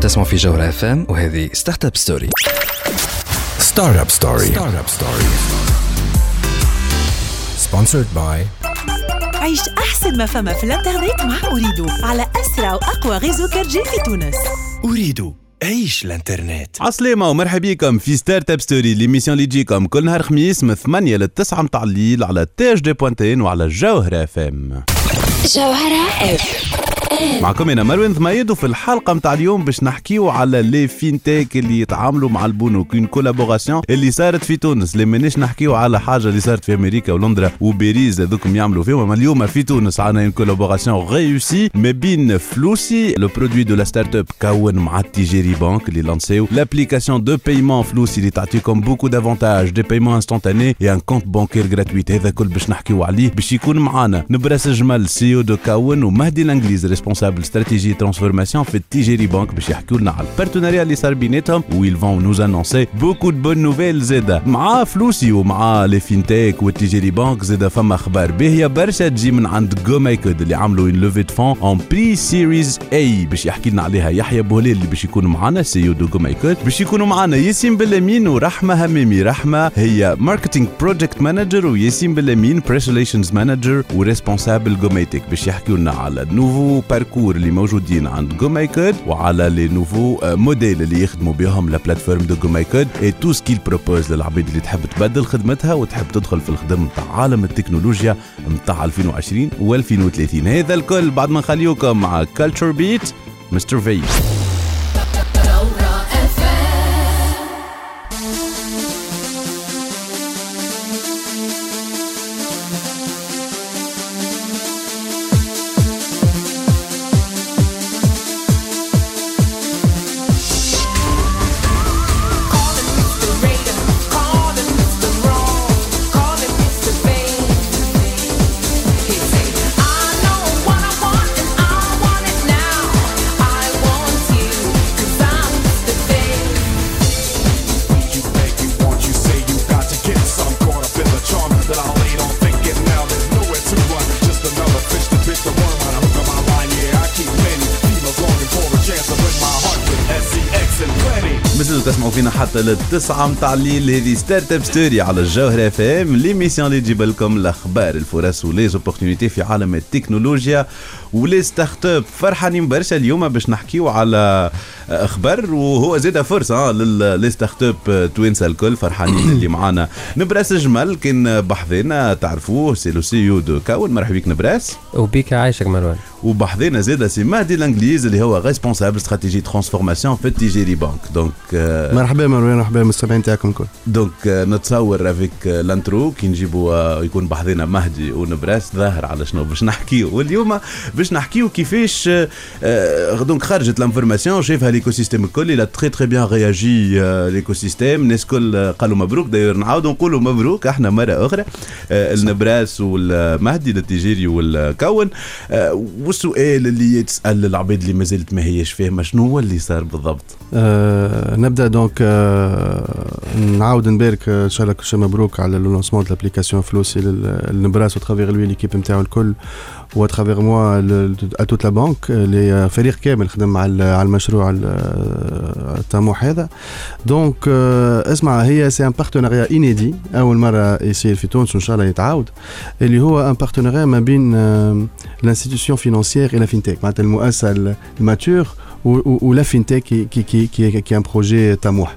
وتسمع في جوهرة FM وهذه Startup Story Startup Story Startup Story sponsored by عيش أحسن ما فما في الإنترنت مع Ooredoo على أسرع وأقوى réseau 4G في تونس. Ooredoo عيش الإنترنت. عسلامة ومرحبا بكم في Startup Story l'émission اللي تجيكم كل نهار خميس من 8 ل 9 متاع الليل على THD point tn وعلى جوهرة FM جوهرة F معكم أنا مروان ثميد وفي الحلقة متاع اليوم باش نحكيو على les fintechs اللي يتعاملوا مع البنوك une collaboration اللي صارت في تونس. اللي مانيش نحكيو على حاجة اللي صارت في أمريكا ولندرا وباريس هذوكم يعملوا فيهم أما اليوم في تونس عندنا une collaboration réussie ما بين Flouci le produit de la startup Kaoun مع Attijari Bank اللي lancé وا l'application de paiement Flouci اللي تعطيكم beaucoup d'avantages des paiements instantanés et un compte bancaire gratuit هذا كل باش نحكيو عليه باش يكون معانا. نبراس جمال CEO de Kaoun ومهدي الانجليز responsable stratégie transformation في ال Attijari Bank باش يحكوا لنا على ال partenariat اللي صار بيناتهم و ils vont nous annoncer beaucoup de bonnes nouvelles زاده مع Flouci ومع les fintechs و ال Attijari Bank زاده فما أخبار باهيه برشا تجي من عند GoMyCode اللي عملوا une levée de fonds en pre-series A باش يحكي لنا عليها يحيى بوهليل اللي باش يكونوا معنا CEO de GoMyCode باش يكونوا معنا ياسين بلامين ورحمه هميمي رحمه هي marketing project manager وياسين بلامين press relations manager و responsable GoMyCode باش يحكوا لنا على ال nouveaux parcours اللي موجودين عند GoMyCode وعلى les nouveaux modèles اللي يخدموا بهم la plateforme de GoMyCode et tout ce qu'elle propose للعباد اللي تحب تبدل خدمتها وتحب تدخل في الخدم نتاع عالم التكنولوجيا نتاع 2020 و2030 هذا الكل بعد ما نخليوكم مع كالتشر بيت مستر في للتسعة متاع الليل. هذه Startup Story على الجوهرة FM l'émission اللي تجيب لكم الأخبار الفرص و les opportunités في عالم التكنولوجيا. و les startups فرحانين برشا اليوم باش نحكيو على أخبار. وهو زاد فرصة ل les startups توينسا الكل. فرحانين اللي معانا. نبراس جمل كان بحذنا تعرفوه c'est le CEO de Kaoun مرحبا بك نبراس. وبيك عايشك مروان. وبحذنا زاد سي مهدي الإنجليز اللي هو responsable stratégie transformation في ال Attijari Bank donc مرحبا مروان مرحبا مستمعين تاعكم الكل. donc نتصور avec l'intro كي نجيبوا يكون بحذنا مهدي ونبراس ظاهر على شنو باش نحكيو. واليوم باش نحكيو كيفاش آه، آه، donc خرجت l'information شايفها l'écosystème الكل il a très très bien réagi l'écosystème الناس الكل قالوا مبروك؟ داير نعاودوا نقولوا مبروك أحنا مرة أخرى النبراس والمهدي لل Attijari و ال Kaoun. والسؤال اللي يتسأل العباد اللي مازالت ما هيش فاهمه شنو هو اللي صار بالضبط؟ آه نبدأ donc آه نعاود نبارك آه، إن شاء الله كل شيء مبروك على lancement de l'application Flouci للنبراس و à travers lui l'équipe نتاعو الكل. و à travers moi à toute la banque اللي فريق كامل خدم ال- على المشروع ال- الطموح هذا. donc آه، اسمع هي c'est un partenariat inédit أول مرة يصير في تونس وإن شاء الله يتعاود. اللي هو un partenariat ما بين ال institution financière et la fintech معناتها المؤسسة الماتور ولا فينتك كي كي كي كي, كي ان بروجي طموح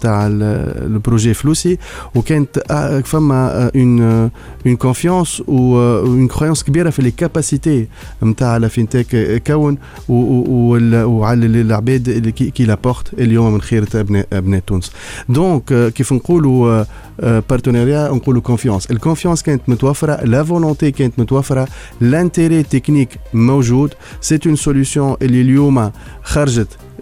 نتاع البروجي فلوسي وكانت آه، فما اون اون كونفيونس اون كرويونس كبيره في لي كاباسيتي نتاع لا فينتك كون و- و- وال- وعلى العباد اللي كي كي لابورت اليوم من خيرة ابناء ابناء تونس دونك آه، كيف نقولوا بارتناريا نقولوا كونفيونس الكونفيونس كانت متوفره لا فولونتي كانت متوفره لانتيري تكنيك موجود سي اون سوليوشن اللي اليوم خرجت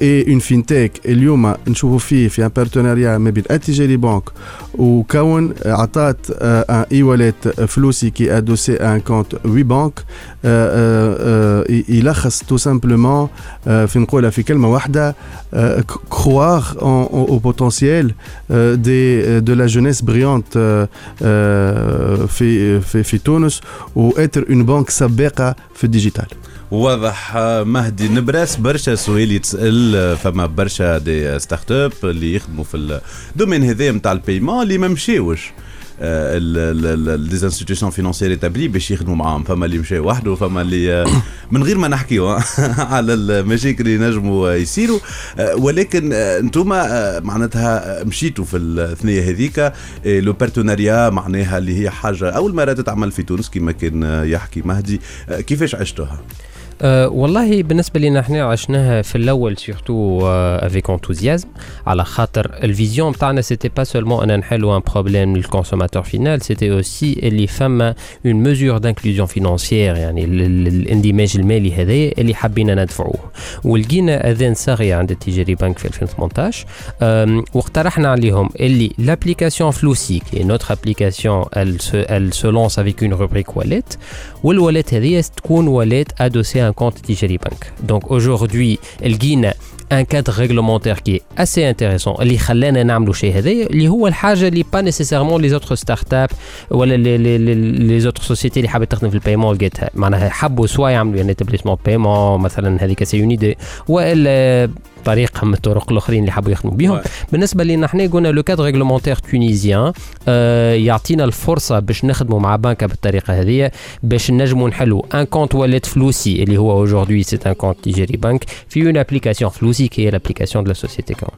et une fintech اليوم نشوفوا فيه في ان بارتناريا ما بين التجاري بنك وكون عطات ان اي واليت فلوسي كي ادوسي ان كونت وي بنك يلخص تو سامبلومون في نقولها في كلمه واحده croire au potentiel دي de la jeunesse brillante في في في تونس واتر اون بنك سباقه في الديجيتال واضح مهدي نبراس برشا سؤال يتسأل فما برشا des startups اللي يخدموا في ال domaine هذا نتاع ال paiement اللي ما مشاوش. institution financière établie باش يخدموا معاهم. فما اللي مشى وحده وفما اللي من غير ما نحكيو على المشاكل اللي نجموا يصيروا. ولكن أنتم معناتها مشيتوا في الثنية هذيك le partenariat معناها اللي هي حاجة أول مرة تتعمل في تونس كما كان يحكي مهدي. كيفاش عشتوها؟ أه والله بالنسبة لنا إحنا عشناها في الأول surtout avec enthousiasme على خاطر ال vision تاعنا c'était pas seulement ان نحلوا un problème لل consommateur final c'était aussi اللي فما une mesure d'inclusion financière يعني الاندماج المالي هذايا اللي حبينا ندفعوه. ولقينا آذان صاغية عند التجاري بنك في 2018 واقترحنا عليهم اللي l'application فلوسي qui est notre application elle se lance avec une rubrique wallet. والواليت هذه تكون واليت ادوسي un compte Tigeri Bank. Donc aujourd'hui, le Guinée un cadre réglementaire qui est assez intéressant اللي خلانا نعملوا شيء هذا اللي هو الحاجه اللي با نيسيسيرمون لي زوتر ستارت اب ولا لي زوتر سوسيتي اللي حابه تخدم في البايمون لقيتها معناها حبوا سوا يعملوا يعني اتابليسمون بايمون مثلا هذيك سي اون ايدي والا طريقه من الطرق الأخرين اللي حبوا يخدموا بهم. بالنسبة لنا إحنا قلنا le cadre réglementaire tunisien آه يعطينا الفرصة باش نخدموا مع بنكة بالطريقة هذه باش نجموا نحلوا un compte wallet فلوسي اللي هو aujourd'hui c'est un compte التجاري بنك via une application فلوسي qui est l'application de la société كون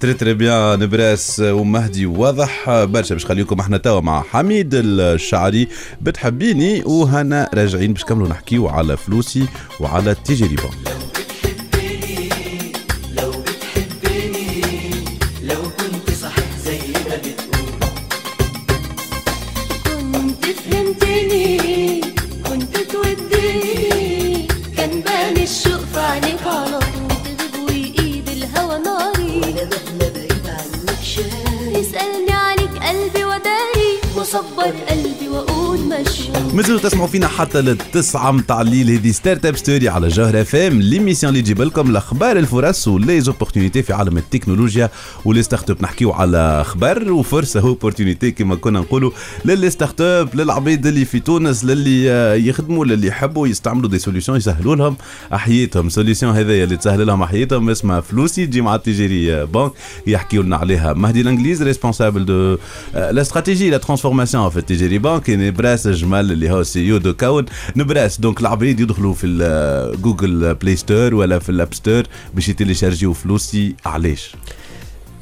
تري تري بيان نبراس ومهدي واضح. برشا باش خليكم إحنا توا مع حميد الشعري. بتحبيني وهنا راجعين باش كملوا نحكيو على فلوسي وعلى التجاري بنك مازلتوا تسمعوا فينا حتى للتسعة متاع الليل. هذه Startup Story على جوهرة اف ام l'émission اللي تجيب لكم الأخبار الفرص و les opportunités في عالم التكنولوجيا و les startups نحكيو على خبر وفرصة opportunité كما كنا نقولوا لل les startups للعبيد اللي في تونس للي يخدموا للي يحبوا يستعملوا des solutions يسهلوا لهم حياتهم solution هذايا اللي تسهل لهم حياتهم اسمها فلوسي تجي مع التجاري بنك يحكيوا لنا عليها. مهدي الانجليز responsable de la stratégie la transformation في التجاري بنك نبراس جمال اللي هو CEO de كون نبراس donc العبيد يدخلوا في Google Play Store ولا في ال App Store باش يتيليشارجيو فلوسي. علاش؟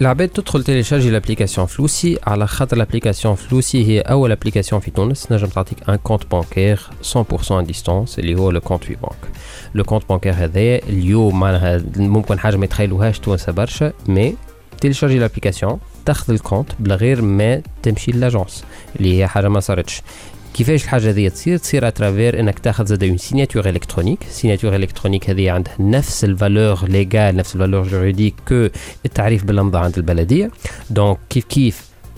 العباد تدخل تيليشارجي l'application فلوسي على خاطر l'application فلوسي هي أول application في تونس. نجم تعطيك un compte bancaire 100% à distance اللي هو le compte في بانك le compte bancaire هذا اليوم معناها ممكن حاجة ما يتخيلوهاش تونس برشا mais تيليشارجي l'application تاخذ ال compte بلا غير ما تمشي l'agence اللي هي حاجة ما صارتش. كيفاش الحاجة هذه تصير؟ تصير à travers إنك تاخذ زاد une signature électronique signature électronique هذه عندها نفس ال valeur légale نفس ال valeur juridique que التعريف بالامضاء عند البلدية. donc كيف كيف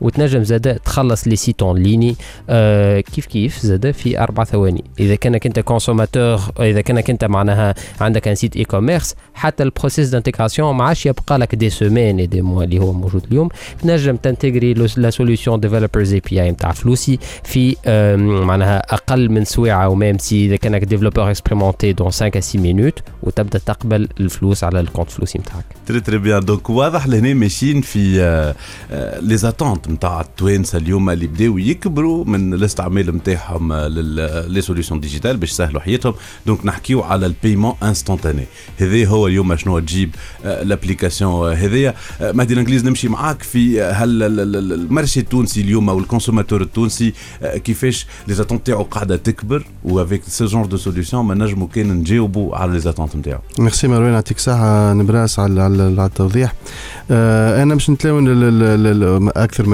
وتنجم زاد تخلص les sites en ligne. آه كيف كيف زاد في أربع ثواني. إذا كانك أنت consommateur إذا كانك أنت معناها عندك un site e-commerce حتى ال process d'intégration ما عادش يبقى لك des semaines des mois اللي هو موجود اليوم. تنجم تنتجري la solution developers API نتاع فلوسي في آه معناها أقل من سويعه و même si إذا كانك développeur expérimenté dans 5 à 6 minutes وتبدأ تقبل الفلوس على ال compte فلوسي نتاعك très très bien donc واضح لهنا ماشيين في les attentes نتاع التوانسه اليوم اللي بداوا يكبروا من الاستعمال نتاعهم les solutions digitales باش يسهلوا حياتهم. donc نحكيو على ال paiement instantané هذا هو اليوم شنو تجيب l'application هذيا مهدي الإنجليز نمشي معاك في هل ال marché التونسي اليوم أو ال consommateur التونسي كيفاش les attentes تاعو قاعدة تكبر و avec ce genre de solutions ما نجموا كان نجاوبوا على les attentes نتاعو ميرسي مروان يعطيك صحة نبراس على التوضيح. آه أنا باش نتناول أكثر من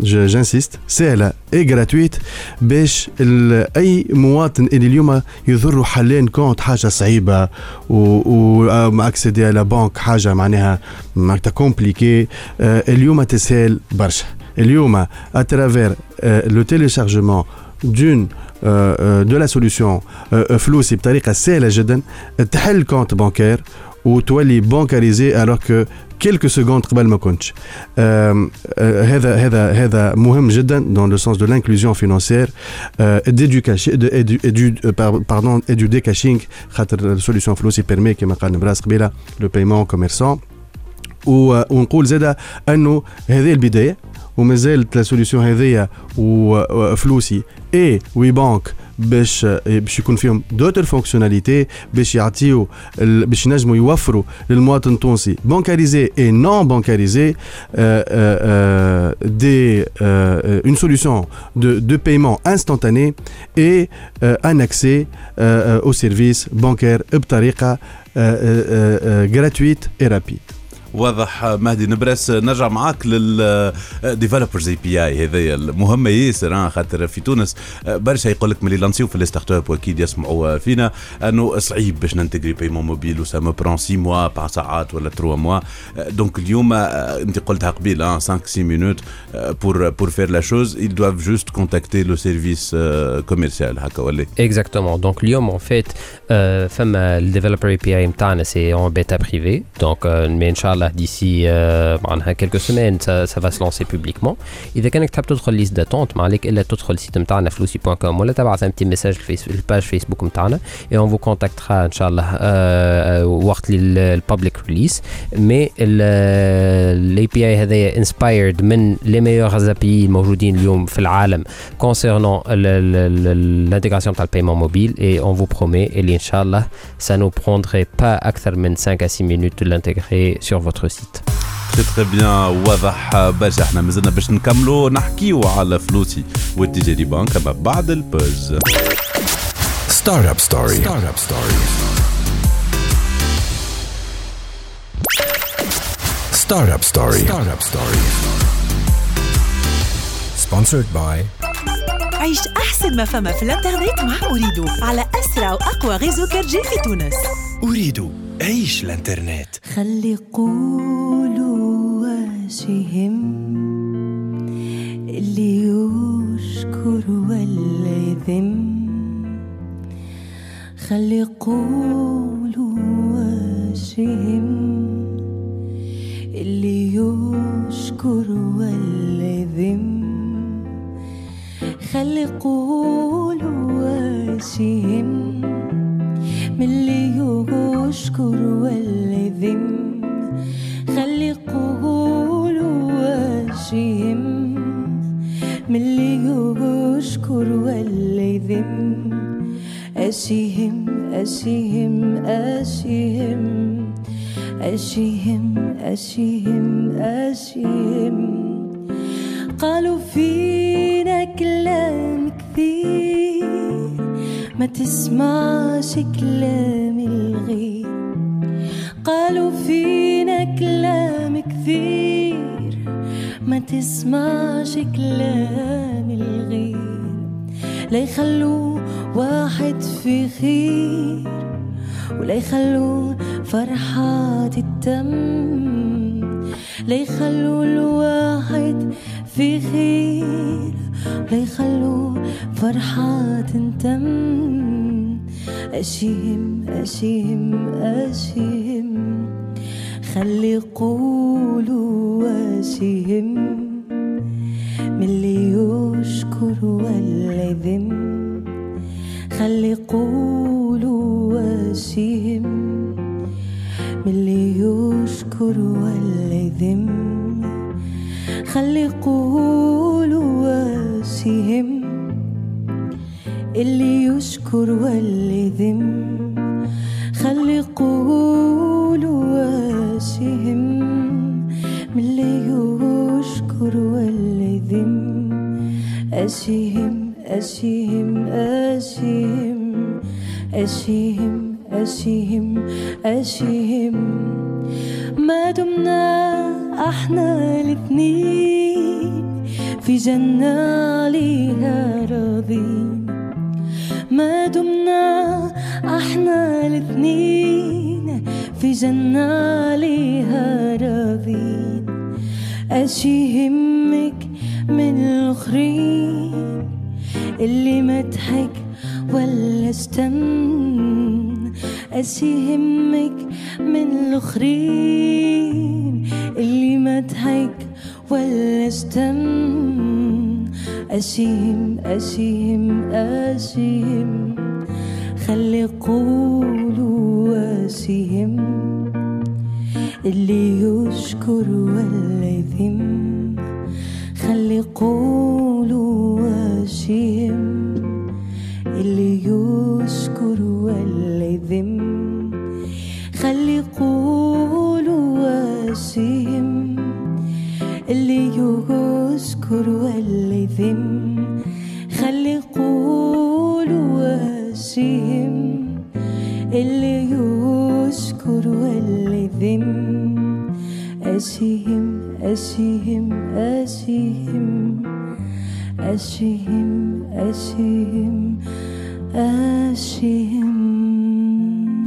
جانسيست سهله اي جراتويت باش أي مواطن اللي اليوم يضر حاليا كونت حاجة صعيبة و اكسيدي على بنك حاجة معناها معناتها كومبليكي اليوم تسهل برشا. اليوم اترافير لو تيليشارجمون دون دو لا سوليوشن فلوسي بطريقة سهلة جدا تحل كونت بانكير وتولي بانكاريزي الوغ كو كيلكو سكوند قبل ما كنتش هذا هذا هذا مهم جدا دون لو سونس دو لانكلوزيون فينانسيير باردون اي دو ديكاشينغ خاطر سوليسيون فلوسي بيرمي كما قال نبراس قبيله لو بايمون كوميرسون ونقول زاده انه هذه البدايه ومازالت لا سوليسيون هذيا وفلوسي اي وي بانك باش باش يكون فيهم دوتر فونكسيوناليتي باش يعطيو باش ينجموا يوفروا للمواطن التونسي بانكاريزي اي نون بانكاريزي دي اون سوليوشن دو دو بايمون انستانتاني اي ان اكسي او سيرفيس بانكير بطريقه gratuite et rapide. واضح مهدي نبرس. نرجع معاك للديفلوبرز اي بي اي هذايا مهمه ياسر خاطر في تونس برشا يقول لك ملي لانسيو في ال startups وأكيد يسمعوا فينا أنه صعيب باش ننتجري paiement mobile و ça me prend 6 mois par ساعات ولا 3 mois donc اليوم أنت قلتها قبيل 5 6 minutes pour pour faire la chose ils doivent juste contacter le service commercial هكا ولا؟ exactement donc اليوم en fait فما ال developer API نتاعنا سي اون بيتا بريفي دونك مي إن شاء الله d'ici معناها quelques semaines ça, ça va se lancer publiquement اذا كانك تحب تدخل ليست داتونت ما عليك الا تدخل السيت نتاعنا فلوسي بوان كوم ولا تبعث ان بتي ميساج الباج فيسبوك نتاعنا اي اون فو كونتاكترا ان شاء الله وقت البابليك ريليس مي الاي بي اي هذايا انسبايرد من لي ميور ابي الموجودين اليوم في العالم كونسيرنون l'intégration تاع البايمون موبيل et on vous promet اللي ان شاء الله ça nous prendrait pas اكثر من 5 à 6 minutes de l'intégrer sur votre site. سي تري بيان واضح برشا احنا مازلنا باش نكملوا نحكيو على فلوسي والتجاري بانك اما بعد البوز ستارت اب ستوري ستارت اب ستوري ستارت اب ستوري ستارت اب ستوري سبونسرد باي عيش أحسن ما فما في الانترنت مع أريدو على أسرع وأقوى غيزو كرجي في تونس أريد عيش الانترنت. خلي يقولوا واش يهم اللي يشكر ولا يذم خلي يقولوا واش كلام الغير لا يخلوا واحد في خير ولا يخلوا فرحة تتم لا يخلوا الواحد في خير ولا يخلوا فرحة تنتم أشيهم أشيهم أشيهم خلي يقولوا ولا يذم خلي يقولوا أشيهم من اللي يشكر ولا يذم. خلي يقولوا أشيهم اللي يشكر ولا يذم. خلي يقولوا واشهم من اللي يشكر ولا يذم. أشيهم أشيهم أشيهم أشيهم أشيهم أشيهم. ما دمنا أحنا الإثنين في جنة عليها راضين. ما دمنا أحنا الإثنين في جنة عليها راضين. اش يهمك من الآخرين. اللي ما ضحك ولا استن؟ اش يهمك من الآخرين. اللي ما ضحك ولا استن؟ أشيهم أشيهم أشيهم خلي يقولوا أشيهم اللي يشكر ولا يذم. خلي يقولوا أشيهم اللي يشكر ولا يذم؟ خلي يقولوا أشيهم اللي يشكر ولا يذم؟ خلي يقولوا أشيهم اللي يشكر I see him, I see him, I see him, I see him, I see him.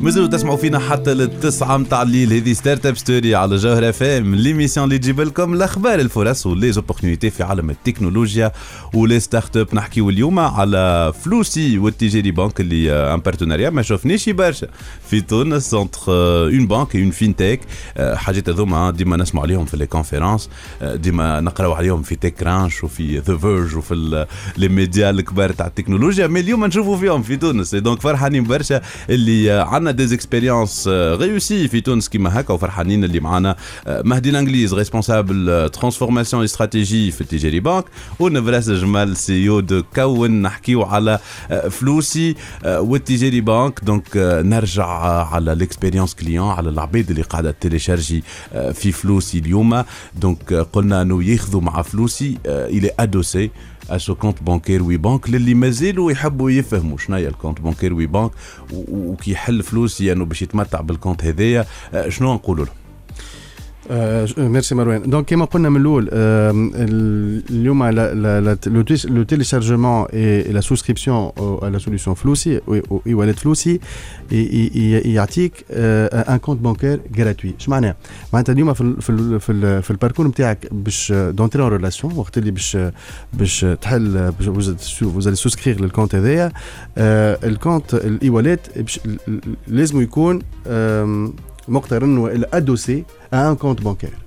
مازالوا تسمعوا فينا حتى للتسعة متاع الليل. هذه ستارت اب ستوري على جوهر اف ام ليميسيون اللي تجيب لكم الاخبار الفرص ولي زوبورتينيتي في عالم التكنولوجيا و les startups نحكيو اليوم على فلوسي والتجاري بانك اللي un partenariat ما شفناش برشا. في تونس entre une banque une fintech حاجات هذوما ديما نسمع عليهم في les conférences ديما نقراو عليهم في TechCrunch وفي The Verge وفي لي ميديا الكبار تاع التكنولوجيا. mais اليوم نشوفوا فيهم في تونس. donc فرحانين برشا اللي عندنا دي اكسبيريونس ريوسي في تونس كيما هكا وفرحانين اللي معنا مهدي الانجليز ريسبونسابل ترانسفورماسيون استراتيجي في التجاري بانك ونفراس جمال سي او دو كون نحكيو على فلوسي والتجاري بانك دونك نرجع على الاكسبيريونس كليون على العباد اللي قاعده تيليشارجي في فلوسي اليوم دونك قلنا انه ياخذوا مع فلوسي الى ادوسي اسو كونت بانكير وي بانك للي مازالوا يحبوا يفهموا شنو هي الكونت بانكير وي بانك وكي يحل فلوسي انه يعني باش يتمتع بالكونت هذايا شنو نقولوا له؟ آه ميرسي مروان دونك كما قلنا من الاول آه اليوم لو تيليشارجمون اي لا سوسكريبسيون لا سوليسيون فلوسي اي والد فلوسي يعطيك ان كونت بانكير جراتوي اش معناها؟ معناتها اليوم في ال في ال في, ال في الباركور نتاعك باش دونتري اون ريلاسيون وقت اللي باش باش تحل فوزالي سوسكرير للكونت هذايا الكونت الاي واليت لازم يكون مقترن والا ادوسي à un compte bancaire.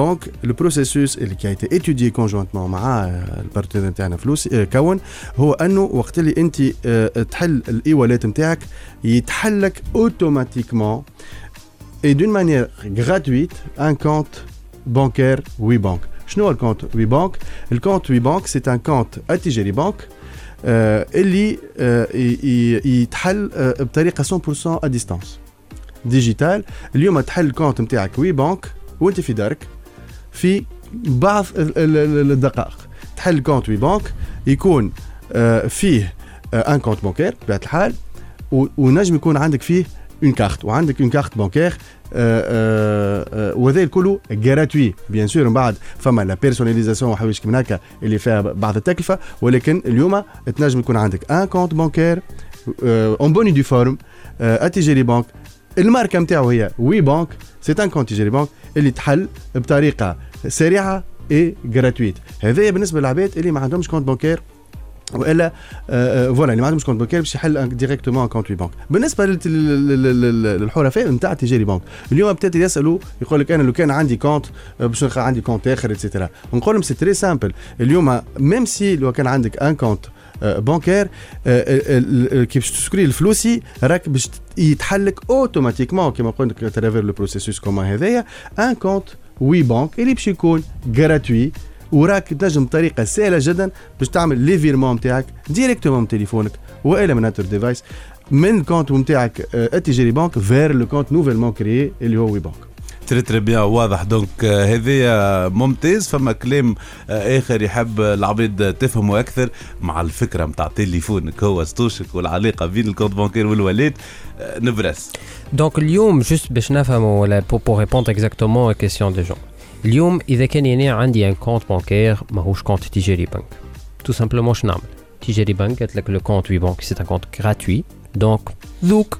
Donc, le processus qui a été étudié conjointement مع البارتنير نتاعنا فلوس كون هو انه وقت اللي انت تحل الاي واليت نتاعك يتحل لك اوتوماتيكمون et d'une manière gratuite un compte bancaire WeBank. شنو هو الكونت وي بانك؟ الكونت وي بانك سي ان كونت اتجاري بانك اللي يتحل بطريقه 100% ا ديستانس digital اليوم تحل ال compte نتاعك WeBank وانت في دارك في بعض الدقائق. تحل ال compte WeBank يكون فيه un compte bancaire بطبيعه الحال ونجم يكون عندك فيه une carte وعندك une carte bancaire وهذا الكل gratuit bien sûr من بعد فما la personnalisation وحوايج كيما هكا اللي فيها بعض التكلفة ولكن اليوم تنجم يكون عندك un compte bancaire en bonne et due forme à Tijari Bank الماركة نتاعو هي WeBank. C'est un compte Tijari Bank اللي تحل بطريقة سريعة et gratuite هذايا بالنسبة للعباد اللي ما عندهمش compte bancaire وإلا آه، آه، voilà اللي ما عندهمش compte bancaire باش يحل directement compte banque. بالنسبة لل- لل- لل- للحرفاء نتاع Tijari Bank اليوم بتات يسألوا يقول لك أنا لو كان عندي compte آه، باش نلقى عندي compte آخر et cetera نقول لهم c'est très simple اليوم même si لو كان عندك un compte bancaire كي باش t'inscris ل Floussi راك باش يتحلك automatiquement كما قلت لك travers le processus comment هذايا un compte WeBank اللي باش يكون gratuit وراك تنجم بطريقه سهله جدا باش تعمل les virements نتاعك directement من تليفونك والا من n'importe device من ال compte نتاعك ال Tijari Bank vers le compte nouvellement créé اللي هو WeBank Très très bien واضح. Donc آه، هذايا ممتاز. فما كلام آه، آخر يحب العباد تفهموا أكثر مع الفكرة نتاع تليفونك هو ستوشك والعلاقة بين ال compte bancaire وال wallet آه، Nebras. Donc اليوم juste باش نفهموا ولا pour pour répondre exactement question des gens اليوم إذا كان يعني عندي un compte bancaire ماهوش compte Tijari Bank tout simplement شنو نعمل؟ Tijari Bank قالت لك le compte WeBank c'est un compte gratuit دونك ذوك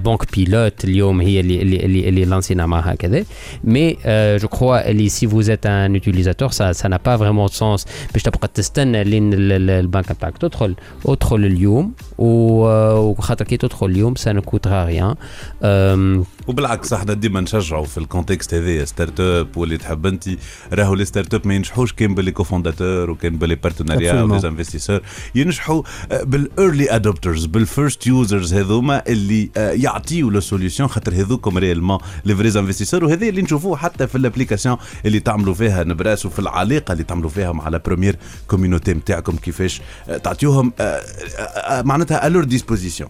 بانك بيلوت اليوم هي اللي اللي اللي, اللي لانسينا معها هكذا مي جو كخوا اللي سي فوز êtes un utilisateur ça ça n'a pas vraiment de sens باش تبقى تستنى لين ال- ال- البنك نتاعك تدخل ادخل اليوم و- وخاطر كي تدخل اليوم سا نو كوترا ريان وبالعكس إحنا ديما نشجعوا في الكونتكست هذايا ستارت اب واللي تحب أنت. راهو لي ستارت اب ما ينجحوش كان باللي كوفونداتور وكان باللي بارتنريا Absolument. ولي انفستيسور ينجحوا بال early adopters بال first users هذوما اللي يعطيوا leur solution خاطر هذوكم réellement les vrais investisseurs وهذا اللي نشوفوه حتى في ال application اللي تعملوا فيها Nebras وفي العلاقة اللي تعملوا فيها مع la première community نتاعكم كيفاش آه، تعطيوهم آه، آه، معناتها à leur disposition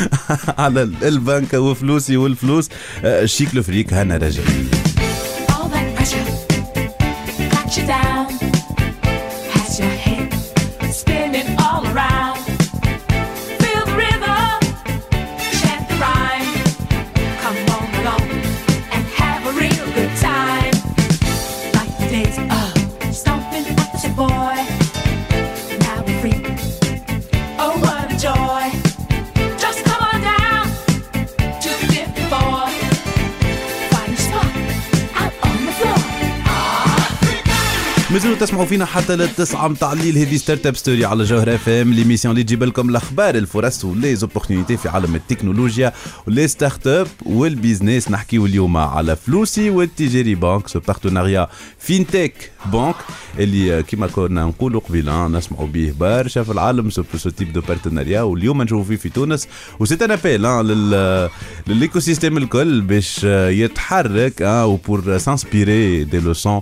على- البنكه وفلوسي والفلوس. آه، شيك لو فريك هنا رجل All that pressure. Got you down. تسمعوا فينا حتى للتسعة متاع الليل. هذه Startup Story على جوهر اف ام l'émission اللي تجيب لكم الأخبار الفرص و les opportunités في عالم التكنولوجيا و les start-up وال business نحكيو اليوم على Floussi وال Tijari Bank ce partenariat fintech banque اللي كيما كنا نقولوا قبيلة نسمعوا به برشا في العالم. ce type de partenariat واليوم نشوفوا فيه في تونس. و c'est un appel لل لل écosystème الكل باش يتحرك و pour s'inspirer des leçons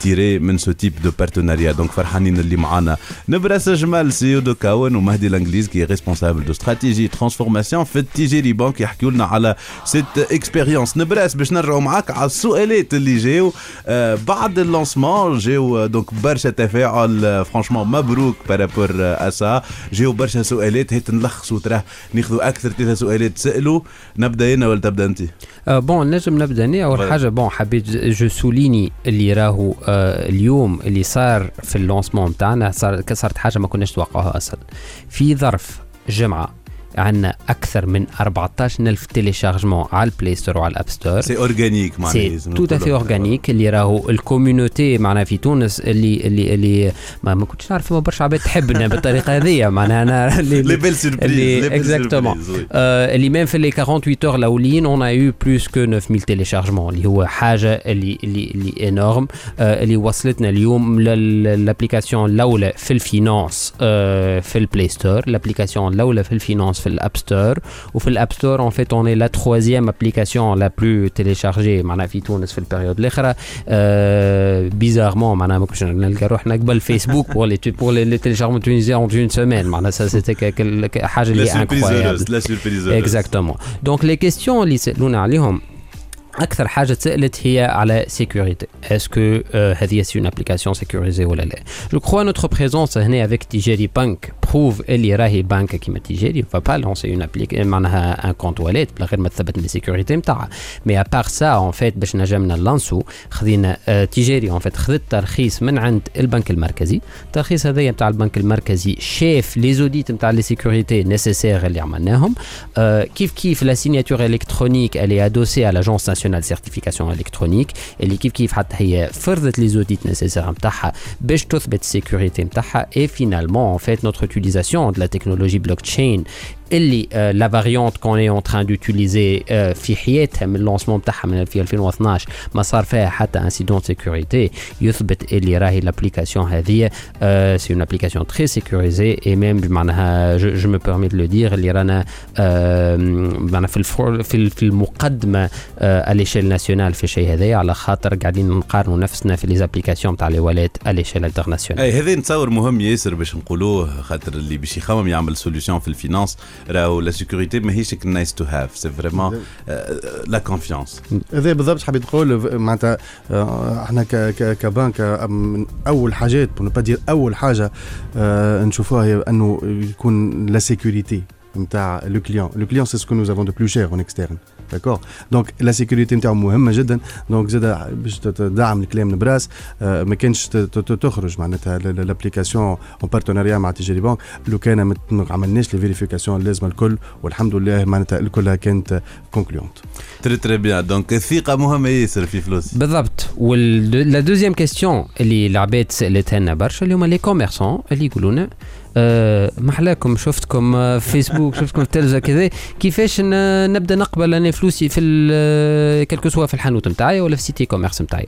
tirées من ce type de partenariat donc فرحانين اللي معانا Nebras Jmal CEO de Kaoun ومهدي الانجليز qui responsable de stratégie transformation في ال Tijari Bank يحكيوا لنا على cette expérience Nebras باش نرجعوا معاك على السؤالات اللي جاو بعد ال lancement جاو donc برشا تفاعل franchement مبروك par rapport à ça جاو برشا سؤالات هيت نلخصوا تراه ناخذوا أكثر ثلاثة سؤالات سالوا نبدا أنا ولا تبدا انت؟ Bon نجم نبدا أنا اول. حاجة bon حبيت je souligne اللي راهو اليوم اللي صار في ال lancement بتاعنا صار صارت حاجة ما كناش نتوقعوها أصلا. في ظرف جمعة عندنا أكثر من 14000 téléchargements على ال Play Store وعلى ال App Store. سي اورجانيك معناها c'est tout à fait نقولوا. Organique اللي راهو ال community معناها في تونس اللي اللي اللي ما, ما كنتش نعرف فما برشا عباد تحبنا بالطريقة هذه معناها أنا les belles surprises exactement. آه، اللي même في les 48 heures الاولين on a eu plus que 9000 téléchargements اللي هو حاجة اللي اللي اللي énorme اللي وصلتنا اليوم لل application الأولى في ال finance آه، في ال Play Store. ال application الأولى في الفينانس في الاب ستور وفي الاب ستور اون فيت اون لا ترويزيام ابليكاسيون لا بلو تيليشارجي معناها في تونس في البيريود الاخرى آه، بيزارمون معناها ما كنتش نلقى روحنا قبل فيسبوك بور لي بور لي تيليشارجمون تونيزيان اون اون سيمين معناها سا سيتي حاجه لا اللي سيربريز انكرويابل هeureuse، لا سيربريز heureuse. اكزاكتومون دونك لي كيستيون اللي سالونا عليهم أكثر حاجة تسالت هي على sécurité est-ce que هذه c'est une application sécurisée ولا لا؟ Je crois notre présence هنا avec Tijari Bank prouve اللي راهي بانك كيما Tijari va pas lancer une applic معناها un compte wallet بلا غير ما تثبت من ال sécurité نتاعها mais à part ça en fait باش نجمنا نلانسيو خذينا Tijari en fait خذت ترخيص من عند البنك المركزي. الترخيص هذايا نتاع البنك المركزي شاف les audits نتاع les sécurités nécessaires اللي عملناهم. آه، كيف كيف la signature électronique elle est adossée à l'agence nationale de certification électronique اللي كيف كيف حتى هي فرضت لي زوديت نيسيسير نتاعها باش تثبت السيكوريتي نتاعها et finalement en fait notre utilisation de la technologie blockchain اللي لا فاريونت كون اي اون تران دوتيليزي في حياتها من اللونسمون تاعها من في 2012 ما صار فيها حتى انسيدون سيكوريتي يثبت اللي راهي لابليكاسيون هذه سي اون ابليكاسيون تري سيكوريزي اي ميم بمعناها جو مو بيرمي دو لو دير اللي رانا آه، معناها في الفور في ال- في المقدمه اليشيل ناسيونال في الشيء هذايا على خاطر قاعدين نقارنوا نفسنا في لي زابليكاسيون تاع لي واليت اليشيل انترناسيونال اي هذا نتصور مهم ياسر باش نقولوه خاطر اللي باش يخمم يعمل سوليوشن في الفينانس راهو لا سيكوريتي ماهيش نايس تو هاف سي فريمون لا كونفيونس هذا بالضبط حبيت نقول معناتها آه، احنا ك- ك- كبنك آه، من اول حاجات بور با دير اول حاجه آه، نشوفوها هي انه يكون لا سيكوريتي نتاع لو كليون لو كليون سي سكو نوز افون دو بلو شير اون اكسترن داكور دونك لا سيكوريتي نتاعو مهمه جدا donc زاد باش تدعم الكلام نبراس ما كانش تخرج معناتها l'application en partenariat مع Attijari Bank لو كان ما عملناش les vérifications اللازمه الكل والحمد لله معناتها الكلها كانت concluantes très très bien donc الثقه مهمه ياسر في Flouci بالضبط و la deuxième question اللي العباد سالتها لنا برشا اللي هما les commerçants اللي يقولوا لنا محلاكم شفتكم آه، في فيسبوك شفتكم في التلفزة كذا. كيفاش نبدأ نقبل أنا Flouci في que ce soit في الحانوت نتاعي ولا في site e-commerce نتاعي؟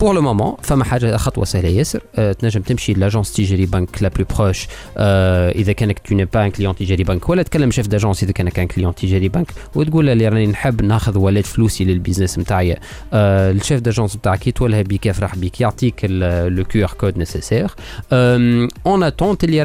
pour le moment فما حاجة خطوة سهلة ياسر. آه تنجم تمشي l'agence Attijari Bank la plus proche آه إذا كانك tu n'es pas un client Attijari Bank ولا تكلم chef d'agence إذا كانك un client Attijari Bank وتقول له راني نحب ناخذ ولات Flouci لل business نتاعي. آه ال chef d'agence نتاعك يتولها بك يفرح بك يعطيك لو كيو ار كود نيسيسير اون اتونت اللي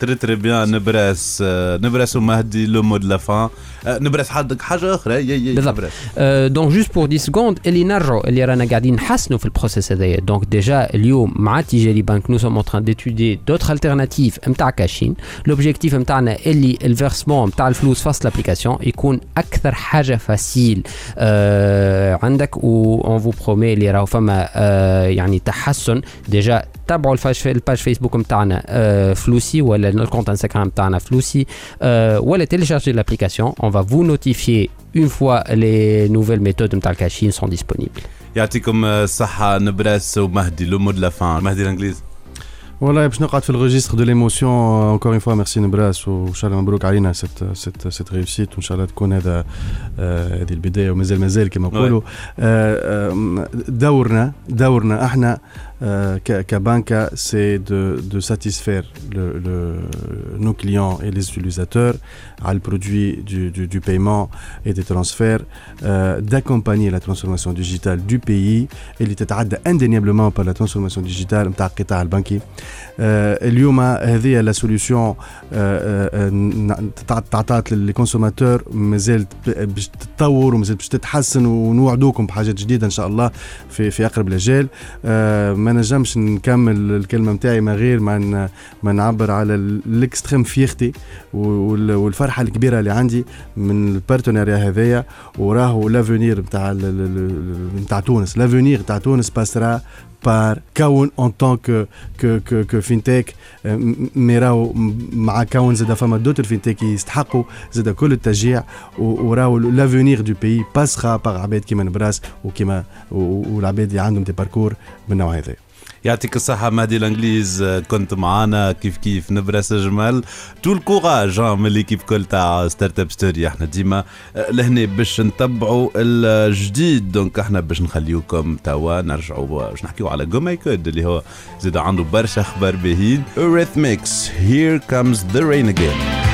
تري تري بيان نبراس آه، نبراس ومهدي لو مود لا فان آه، نبراس عندك حاجه اخرى يا يا بالضبط. نبراس. دونك جوست بور 10 سكوند اللي نرجعوا اللي رانا قاعدين نحسنوا في البروسيس هذايا دونك ديجا اليوم مع تيجاري بانك نو سوم اون ديتودي دوتر التيرناتيف نتاع كاشين لوبجيكتيف نتاعنا اللي الفيرسمون نتاع الفلوس فاست لابليكاسيون يكون اكثر حاجه فاسيل آه عندك و اون فو برومي اللي راهو فما آه يعني تحسن ديجا تابعوا الفاش الباج فيسبوك نتاعنا آه فلوسي ولا الكونت انستغرام نتاعنا فلوسي آه ولا télécharger l'application on va vous notifier une fois les nouvelles méthodes نتاع الكاشين sont disponibles يعطيكم آه، الصحه نبراس ومهدي لو مود لا فان مهدي الانجليز والله باش نقعد في الريجستر دو ليموسيون اونكور اون فوا ميرسي نبراس وان شاء الله مبروك علينا سيت سيت سيت ريوسيت وان شاء الله تكون هذا آه، هذه البدايه ومازال مازال كما نقولوا آه، آه، دورنا دورنا احنا euh, qu'à qu'à Banca, c'est de, de satisfaire le, le- nos clients et les utilisateurs à le produit du, du, du paiement et des transferts, euh, d'accompagner la transformation digitale du pays اللي تتعدى indéniablement par la transformation digitale نتاع القطاع البنكي. آه، اليوم هذه لا سوليسيون تعطات للكونسوماتور مازال ب- باش تتطور ومازال باش تتحسن ونوعدوكم بحاجات جديده ان شاء الله في في اقرب الاجال آه، ما نجمش نكمل الكلمة نتاعي ما غير ما ما نعبر على ال extrême fierté والفرحة الكبيرة اللي عندي من ال partenariat هذايا. وراهو l'avenir نتاع نتاع تونس. l'avenir نتاع تونس passera par Kaoun en tant que que que que fintech mais راهو مع Kaoun زاد فما d'autres fintechs يستحقوا زاد كل التشجيع وراهو l'avenir du pays passera par عباد كيما نبراس وكيما والعباد اللي عندهم des parcours من النوع هذا يعطيك الصحة مهدي الإنجليز. كنت معانا. كيف كيف؟ نبرس جمال. tout ال courage. من l'équipe كل تاع Startup Story. إحنا ديما آه، لهنا باش نتبعوا الجديد. donc إحنا باش نخليوكم توا نرجعوا باش نحكيو على GoMyCode اللي هو زاد عنده برشا أخبار باهين Eurythmics Here comes the rain again.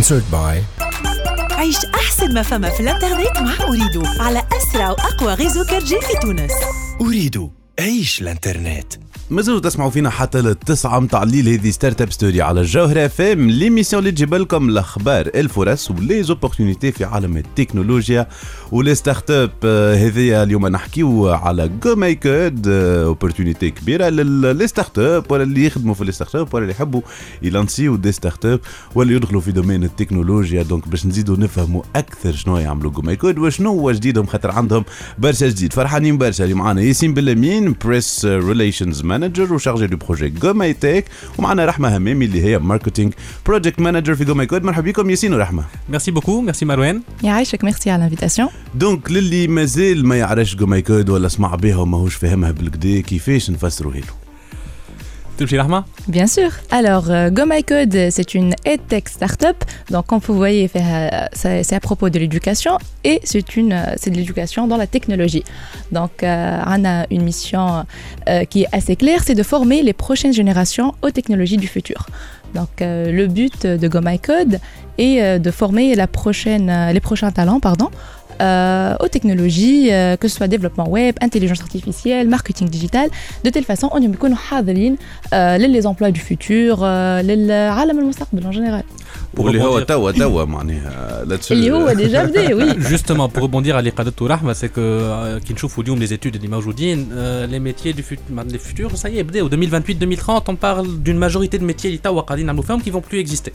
Sponsored by عيش أحسن ما فما في الإنترنت مع Ooredoo على أسرع وأقوى réseau 4G في تونس. Ooredoo عيش الإنترنت. مازالوا تسمعوا فينا حتى للتسعة متاع الليل. هذه Startup Story على الجوهرة اف ام l'émission اللي تجيب لكم الأخبار الفرص و les opportunités في عالم التكنولوجيا و les startups هذيا اليوم نحكيو على GoMyCode opportunité كبيرة ل les startups ولا اللي يخدموا في ال startup ولا اللي يحبوا يلانسيو des startups ولا يدخلوا في domaine التكنولوجيا. donc باش نزيدوا نفهموا أكثر شنو يعملوا GoMyCode وشنو هو جديدهم خاطر عندهم. برشا جديد فرحانين برشا. اللي معانا ياسين بلامين press relations manager و chargé de projet GoMyTech ومعنا رحمه همامي اللي هي marketing project manager في GoMyCode مرحبا بكم ياسين ورحمه Merci beaucoup, merci Marouane. يعيشك ميرسي على ال invitation donc للي مازال ما يعرفش GoMyCode ولا سمع بها وماهوش فاهمها بالقدا كيفاش نفسروا له Bien sûr. Alors, euh, Go My Code, c'est une EdTech startup. Donc, comme vous voyez, euh, c'est c'est à propos de l'éducation et euh, c'est de l'éducation dans la technologie. Donc, euh, on a une mission euh, qui est assez claire, c'est de former les prochaines générations aux technologies du futur. Donc, euh, le but de Go My Code est euh, de former euh, les prochains talents, pardon, euh, aux technologies, euh, que ce soit développement web, intelligence artificielle, marketing digital. De telle façon, on y est euh, les emplois du futur, les ah, en général. واللي هو توا توا معناها là-dessus. اللي هو déjà بدأ oui. Justement, pour rebondir à l'Iqadat Rahma, c'est que euh, qui نشوفوا اليوم les études اللي موجودين euh, les métiers du fut- les futurs, ça y est, بداوا 2028-2030, on parle d'une majorité de métiers اللي توا قاعدين نعملوا فيهم qui vont plus exister.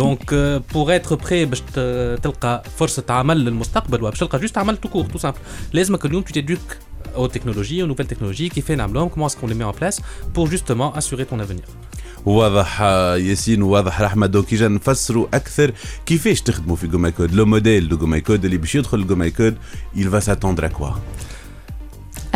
Donc euh, pour être prêt باش ت- تلقى فرصة عمل للمستقبل وباش تلقى juste عمل tout court, tout simple. لازمك اليوم tu t'éduques aux technologies, aux nouvelles technologies, qui fait نعملهم, comment est-ce qu'on les met en place pour justement assurer ton avenir. واضح آه، ياسين وواضح رحمه دونك اجا نفسروا اكثر كيفاش تخدموا في جو ماي كود لو موديل دو جو ماي كود اللي باش يدخل جو ماي كود il va s'attendre à quoi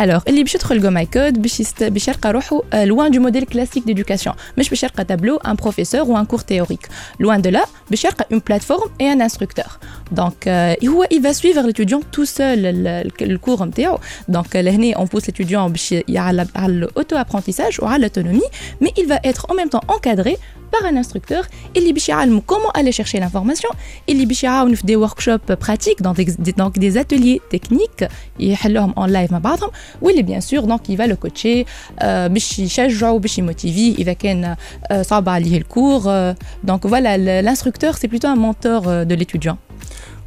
Alors, اللي باش يدخل جو ماي كود باش يست... باش يلقى روحه آه، loin du modèle classique d'éducation مش باش يلقى tableau un professeur ou un cours théorique loin de là باش يلقى une plateforme et un instructeur donc euh, هو il va suivre l'étudiant tout seul ال- ال- الكور نتاعو donc euh, لهنا on pousse l'étudiant باش يعلى على l'auto apprentissage ou على l'autonomie mais il va être en même temps encadré par un instructeur اللي باش يعلموا comment aller chercher l'information اللي باش يعاونوا في des workshops pratiques dans des, donc des ateliers techniques يحلوهم en live مع بعضهم واللي bien sûr donc il va le coacher euh, باش يشجعوا باش يموتيفي اذا كان euh, صعب عليه الكور euh, donc voilà le- l'instructeur c'est plutôt un mentor euh, de l'étudiant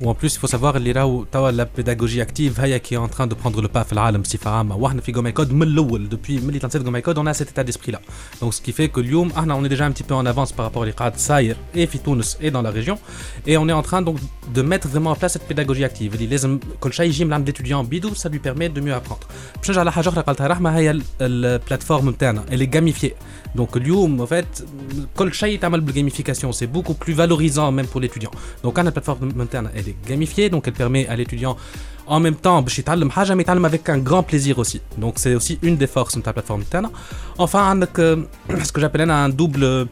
Ou en plus, il faut savoir que là la pédagogie active qui est en train de prendre le pas dans le monde depuis Code, on a cet état d'esprit-là. Donc ce qui fait que l'IUM, ah on est déjà un petit peu en avance par rapport à l'Iqad Saïr et Fitounes et dans la région. Et on est en train donc de mettre vraiment en place cette pédagogie active. Il Kolchaïjim, l'âme d'étudiant bidou, ça lui permet de mieux apprendre. La plateforme interne, elle est gamifiée. Donc l'IUM, en fait, Kolchaï est gamification, c'est beaucoup plus valorisant même pour l'étudiant. Donc la plateforme interne, elle est c'est gamifié, donc elle permet à l'étudiant en même temps avec un grand plaisir aussi. Donc c'est aussi une des forces de ta plateforme enfin euh, ce que j'appelle un double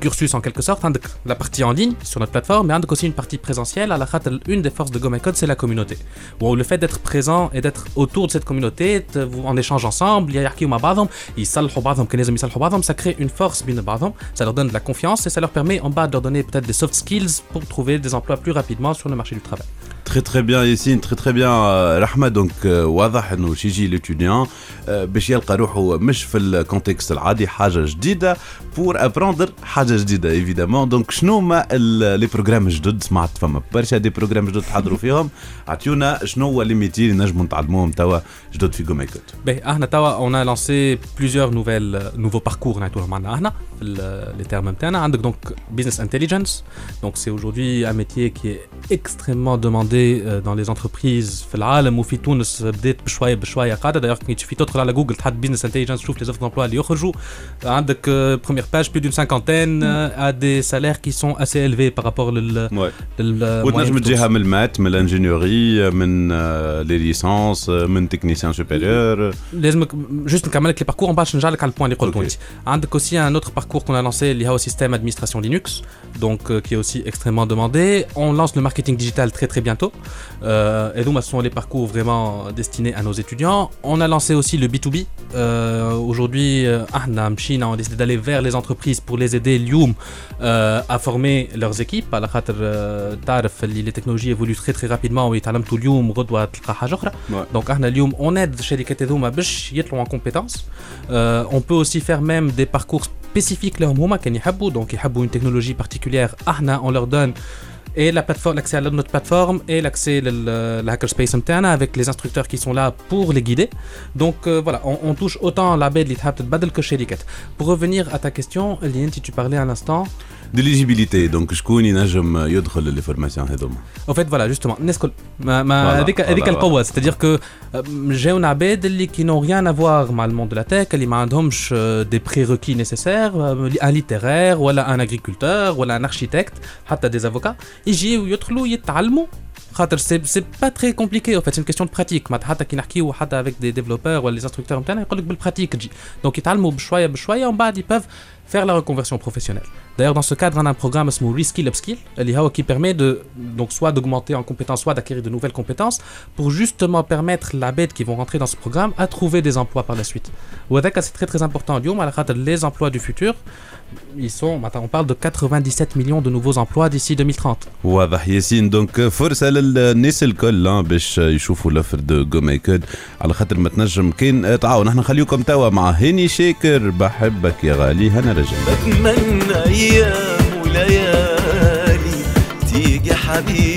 cursus en quelque sorte عندك la partie en ligne sur notre plateforme mais عندك aussi une partie présentielle à la خاطر une des forces de Go My Code c'est la communauté bon le fait d'être présent et d'être autour de cette communauté te- vous en échange ensemble يحكيوا مع بعضهم يصلحوا بعضهم كان لازم يصلحوا بعضهم ça crée une force بين بعضهم ça leur donne de la confiance et ça leur permet en bas de leur donner peut-être des soft skills pour trouver des emplois plus rapidement sur le marché du travail تري تري بيان ياسين تري تري بيان رحمه دونك آه، واضح انه شي يجي ليتوديان باش يلقى روحه مش في الكونتكست العادي حاجه جديده بور ابروندر حاجه جديدة ايفيدامون دونك شنو ما لي بروجرام الجدد سمعت فما برشا دي بروجرام جدد تحضروا فيهم. عطيونا شنو هو لي ميتي اللي نجموا نتعلموهم توا. جدد في جو كود Ben, احنا توا on a lancé plusieurs nouvelles euh, nouveaux parcours نعيطوهم عندنا احنا في ال- les termes نتاعنا عندك donc business intelligence donc c'est aujourd'hui un métier qui est extrêmement demandé euh, dans les entreprises في العالم وفي تونس بدات بشويه بشويه قاعده d'ailleurs كي تشوفي تدخل على جوجل تحط business intelligence تشوف les offres d'emploi اللي يخرجوا عندك euh, première page plus d'une cinquantaine euh, à des salaires qui sont assez élevés par rapport لل لل وتنجم moyenne في تجيها تونس. من المات من الانجينيوري من آه، لي ليسانس آه، من تكنيسيان سوبيريور لازمك جوست نكمل لك لي باركور باش نرجع لك على البوان اللي قلته انت عندك aussi un autre parcours qu'on a lancé اللي هو système administration Linux donc euh, qui est aussi extrêmement demandé on lance le marketing digital très très bientôt euh, et donc ce sont les parcours vraiment destinés à nos étudiants on a lancé aussi le B2B euh, aujourd'hui euh, احنا مشينا on a décidé d'aller vers les entreprises pour les aider اليوم euh, à former leurs équipes على خاطر euh, تعرف اللي les technologies évoluent très très rapidement ويتعلمتوا اليوم غدوه تلقى حاجه اخرى دونك احنا اليوم on aide chez les Katedouma Bish en compétences. Euh, on peut aussi faire même des parcours spécifiques là donc ils une technologie particulière. Ahna, on leur donne et la plateforme, l'accès à notre plateforme et l'accès à la hackerspace avec les instructeurs qui sont là pour les guider. Donc euh, voilà, on, touche autant la baie de bête que chez Pour revenir à ta question, Lien, tu parlais à l'instant ديليجيبيليتي دونك شكون ينجم يدخل لي فورماسيون هذوما En fait, voilà, justement, الناس كل ما ما Voilà, هذيك هذيك voilà, القوة c'est-à-dire que euh, جاونا عباد اللي qui n'ont rien à voir مع الموند de la tech اللي ما عندهمش euh, des prérequis nécessaires euh, un littéraire ولا un agriculteur ولا un architecte حتى des avocats يجيو يدخلوا يتعلموا خاطر سي سي با تري كومبليكي او فات سي كيستيون براتيك معناتها حتى كي نحكيو حتى افيك دي ديفلوبور ولا لي انستركتور نتاعنا يقول لك بالبراتيك تجي دونك يتعلموا بشويه بشويه ومن بعد يباف faire la reconversion professionnelle. D'ailleurs, dans ce cadre, on a un programme Small Reskill Upskill اللي هو qui permet de donc soit d'augmenter en compétences, soit d'acquérir de nouvelles compétences pour justement permettre la bête qui vont rentrer dans ce programme à trouver des emplois par la suite. وهذاك c'est très très important اليوم على خاطر les emplois du futur ils sont maintenant on parle de 97 millions de nouveaux emplois d'ici 2030. واضح ياسين دونك فرصه للناس الكل آه، باش يشوفوا لفر دو جو ميكود على خاطر ما تنجم كان تعاون نحن نخليكم توا مع هاني شاكر بحبك يا غالي هنا رجل بتمنى أيام وليالي تيجي حبيبي.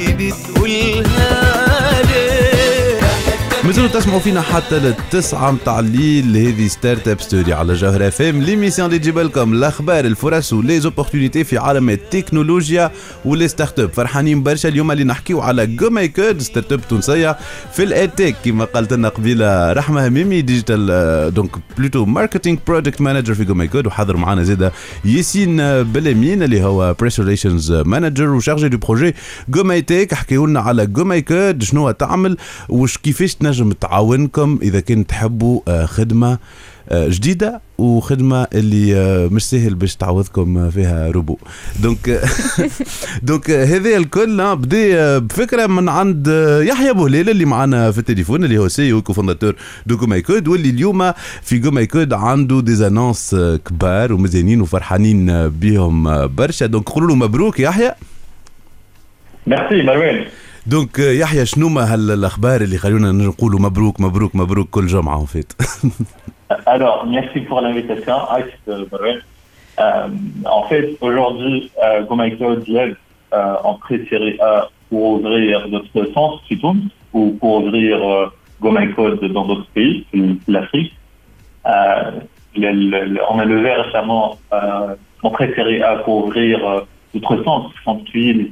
مازالوا تسمعوا فينا حتى للتسعة متاع الليل. هذه Startup Story على جوهر اف ام l'émission اللي تجيب لكم الاخبار الفرص و les opportunités في عالم التكنولوجيا و les startups فرحانين برشا. اليوم اللي نحكيو على GoMyCode startup تونسيه في ال EdTech كما قالت لنا قبيلة رحمة هميمي digital donc plutôt marketing project manager في GoMyCode وحضر معنا زاده ياسين بلامين اللي هو press relations manager و chargé de projet GoMyTech حكيوا لنا على GoMyCode شنو تعمل وش كيفاش تنجم تنجم تعاونكم إذا كنت تحبوا آه، خدمة آه، جديدة وخدمة اللي آه، مش سهل باش تعوضكم فيها robot donc donc هذا الكل بدا بفكرة من عند يحيى بوهليل اللي معنا في التليفون اللي هو CEO cofondateur de GoMyCode واللي اليوم في GoMyCode عنده des annonces كبار ومزيانين وفرحانين بهم برشا. donc قولوا له مبروك يحيى. ميرسي مروان دونك آه، يحيى شنو ما هالاخبار اللي خلونا نقولوا مبروك مبروك مبروك كل جمعه وفات Alors, merci pour l'invitation, Ice euh, Marouane. Euh, en fait, aujourd'hui, euh, Go My Code lève euh, en pré-série A pour ouvrir d'autres centres, plutôt, ou pour ouvrir euh, Go My Code dans d'autres pays, l'Afrique. Euh, le- le- le- on a levé récemment euh, en pré-série A pour ouvrir euh, d'autres centres, centre-ville,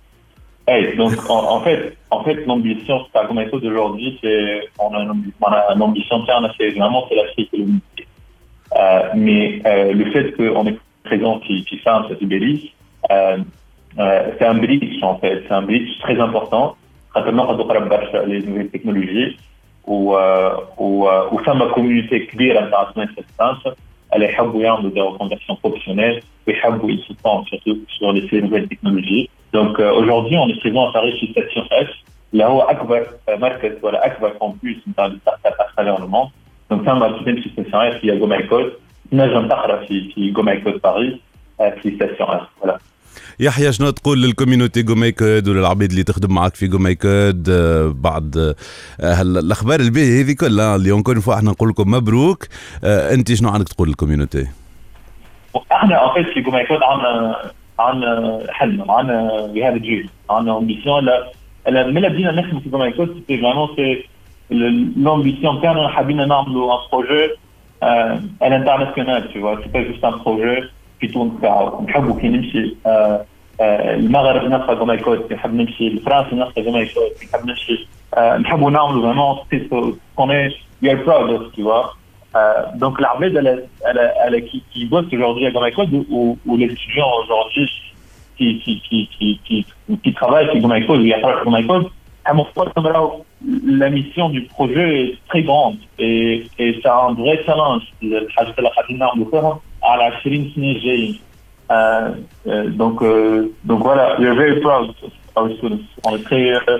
Hey, donc en, en fait, en fait, l'ambition c'est pas comme d'aujourd'hui, c'est on a une, ambi- on a une ambition interne, c'est vraiment c'est l'Afrique et l'unité. Euh, mais euh, le fait qu'on est présent qui qui fait un Belize, euh, euh, c'est un bridge en fait, c'est un bridge très important. Rapidement, on doit parler les nouvelles technologies ou ou ou faire ma communauté كبيرة نتاع الناس الفرنسا اللي يحبوا يعملوا des reconversions professionnelles ويحبوا ils se pensent surtout sur les ces nouvelles technologies. Donc euh, aujourd'hui, on est présent à Paris chez Station F, اللي هو أكبر مركز ولا أكبر campus نتاع ال startup à travers le monde. Donc ça, on في Station F, il y a GoMyCode. تنجم تقرا في في Paris euh, في Station F. Voilà. يحيى شنو تقول لل community GoMyCode وللعباد اللي تخدم معك في GoMyCode بعد الأخبار الباهيه هذه كلها اللي encore fois إحنا نقول لكم مبروك آه، انت شنو عندك تقول لل community؟ إحنا en fait في GoMyCode عندنا عندنا حلم عندنا بهذا الجيل عندنا ambition لا لا ملي بدينا نخدم في GoMyCode c'était vraiment c'est l'ambition تاعنا حابين نعملوا un projet tu vois. C'est pas juste un projet في تونس تاعو نحبوا كي نمشي آه، آه، المغرب نلقى GoMyCode نحب نمشي لفرنسا نلقى GoMyCode نحب نمشي آه، نحبوا نعملوا est. We are proud of tu vois. Euh, donc l'armée elle, a- elle, a- elle, a- qui, qui bosse aujourd'hui à Gamma Code ou, ou les étudiants aujourd'hui qui, qui, qui, qui, qui, qui travaillent chez Gamma Code ou qui travaillent chez Gamma Code, à mon sens, comme là, la mission du projet est très grande et, et c'est un vrai challenge. الحاجة اللي قاعدين نعملوا فيها على 20 سنة جايين. Euh, euh, donc, euh, donc voilà, we are very proud of our students. On est très euh,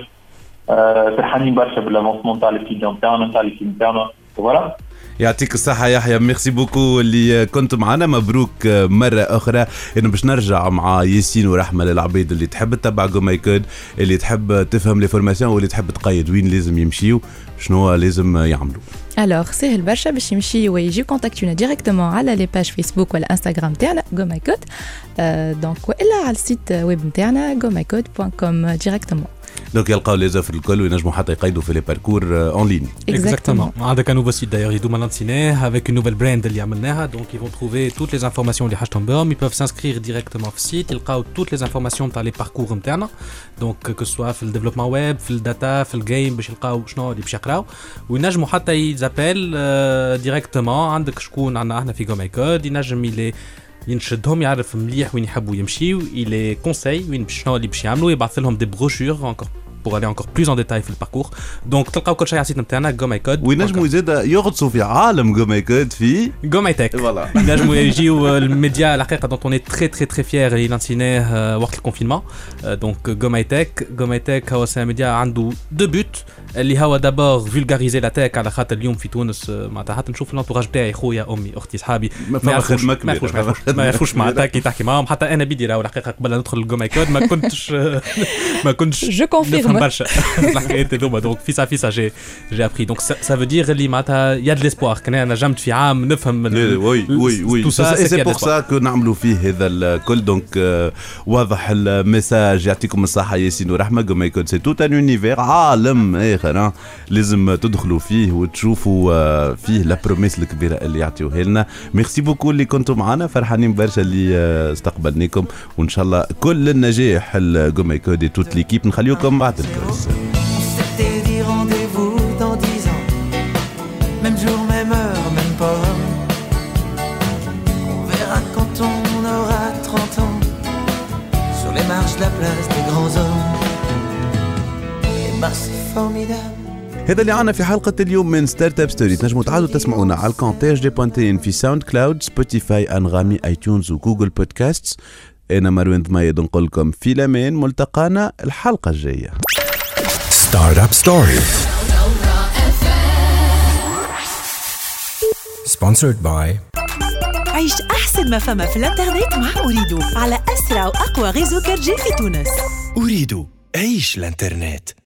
euh, فرحانين برشا بالavancement تاع l'étudiant تاعنا تاع l'équipe تاعنا. Voilà. يعطيك الصحة يحيى merci beaucoup اللي كنت معنا. مبروك مرة أخرى. إنه باش نرجع مع ياسين ورحمة للعبيد اللي تحب تتبع GoMyCode اللي تحب تفهم les formations واللي تحب تقيد وين لازم يمشيو شنو لازم يعملوا Alors سهل برشا باش يمشيو ويجيو contact ونا directement على les pages Facebook ولا انستغرام تاعنا GoMyCode Donc والا على ال site web نتاعنا GoMyCode point com directement Donc يلقاو les offres الكل وينجموا حتى يقيدوا في les parcours en ligne Exactement. عندك nouveau site d'ailleurs, Idou Malantiné, avec une nouvelle brand اللي عملناها. Ils vont trouver toutes les informations اللي حاجتهم بهم. Peuvent s'inscrire directement في ال site. يلقاو toutes les informations تاع les parcours نتاعنا. Que ce soit في développement web, في ال data, في ال game باش يلقاو شنو اللي باش يقراو. وينجموا حتى ils appellent directement عندك شكون عندنا إحنا في GoMyCode ينجم يلي ينشدهم يعرف مليح وين يحبوا يمشيو يلي كونساي وين باش- شنو اللي باش يعملوا يبعث لهم دي بروشور encore pour aller encore plus en détail في الباركور دونك تلقاو كل شيء على السيت نتاعنا جو ماي كود وينجموا زاد يغطسوا في عالم جوماي كود في جو ماي تك فوالا ينجموا يجيو الميديا الحقيقه دونت اون تري تري تري فيير اللي لانسيناه وقت الكونفينمون دونك جو ماي تك جو ماي تك هو سي ميديا عنده دو بوت اللي هو دابور فولغاريزي لا تك على خاطر اليوم في تونس معناتها حتى نشوف الانتوراج بتاعي خويا أمي أختي صحابي ما يعرفوش- ما يعرفوش ما يعرفوش-. معناتها كي تحكي معاهم. حتى أنا بدي راهو الحقيقة قبل ندخل الجو ماي كود ما كنتش ما كنتش confirme. نفهم برشا. الحكايات هذوما دونك فيسا فيسا جي جي ابري دونك سا فو دير اللي معناتها يا دو ليسبوار كان أنا نجمت في عام نفهم لا، وي وي وي. سي بور سا كو نعملوا فيه هذا الكل. دونك آه، واضح الميساج يعطيكم الصحة ياسين ورحمة. جوماي كود سي توت ان اونيفير عالم. آه. لازم تدخلوا فيه وتشوفوا آه، فيه لا بروميس الكبيرة اللي يعطيوها لنا Merci beaucoup اللي كنتوا معنا فرحانين برشا اللي آه، استقبلناكم وإن شاء الله كل النجاح ل GoMyCode et toute l'équipe نخليوكم بعد الكورس S'était dit rendez-vous dans dix ans. Même jour, même heure, mêmes pommes. On verra quand on aura 30 ans. Sur les marches de la place هذا اللي عنا في حلقة اليوم من ستارت اب ستوري تنجموا تعادوا تسمعونا على الكونتاج دي بوانتين في ساوند كلاود سبوتيفاي أنغامي آيتونز وجوجل بودكاست أنا مروان ضميد نقول لكم في الأمان ملتقانا الحلقة الجاية. Startup Story. Sponsored by عيش أحسن ما فما في الإنترنت مع أريدو على أسرع وأقوى غيزو كرجي في تونس. أريد عيش الإنترنت.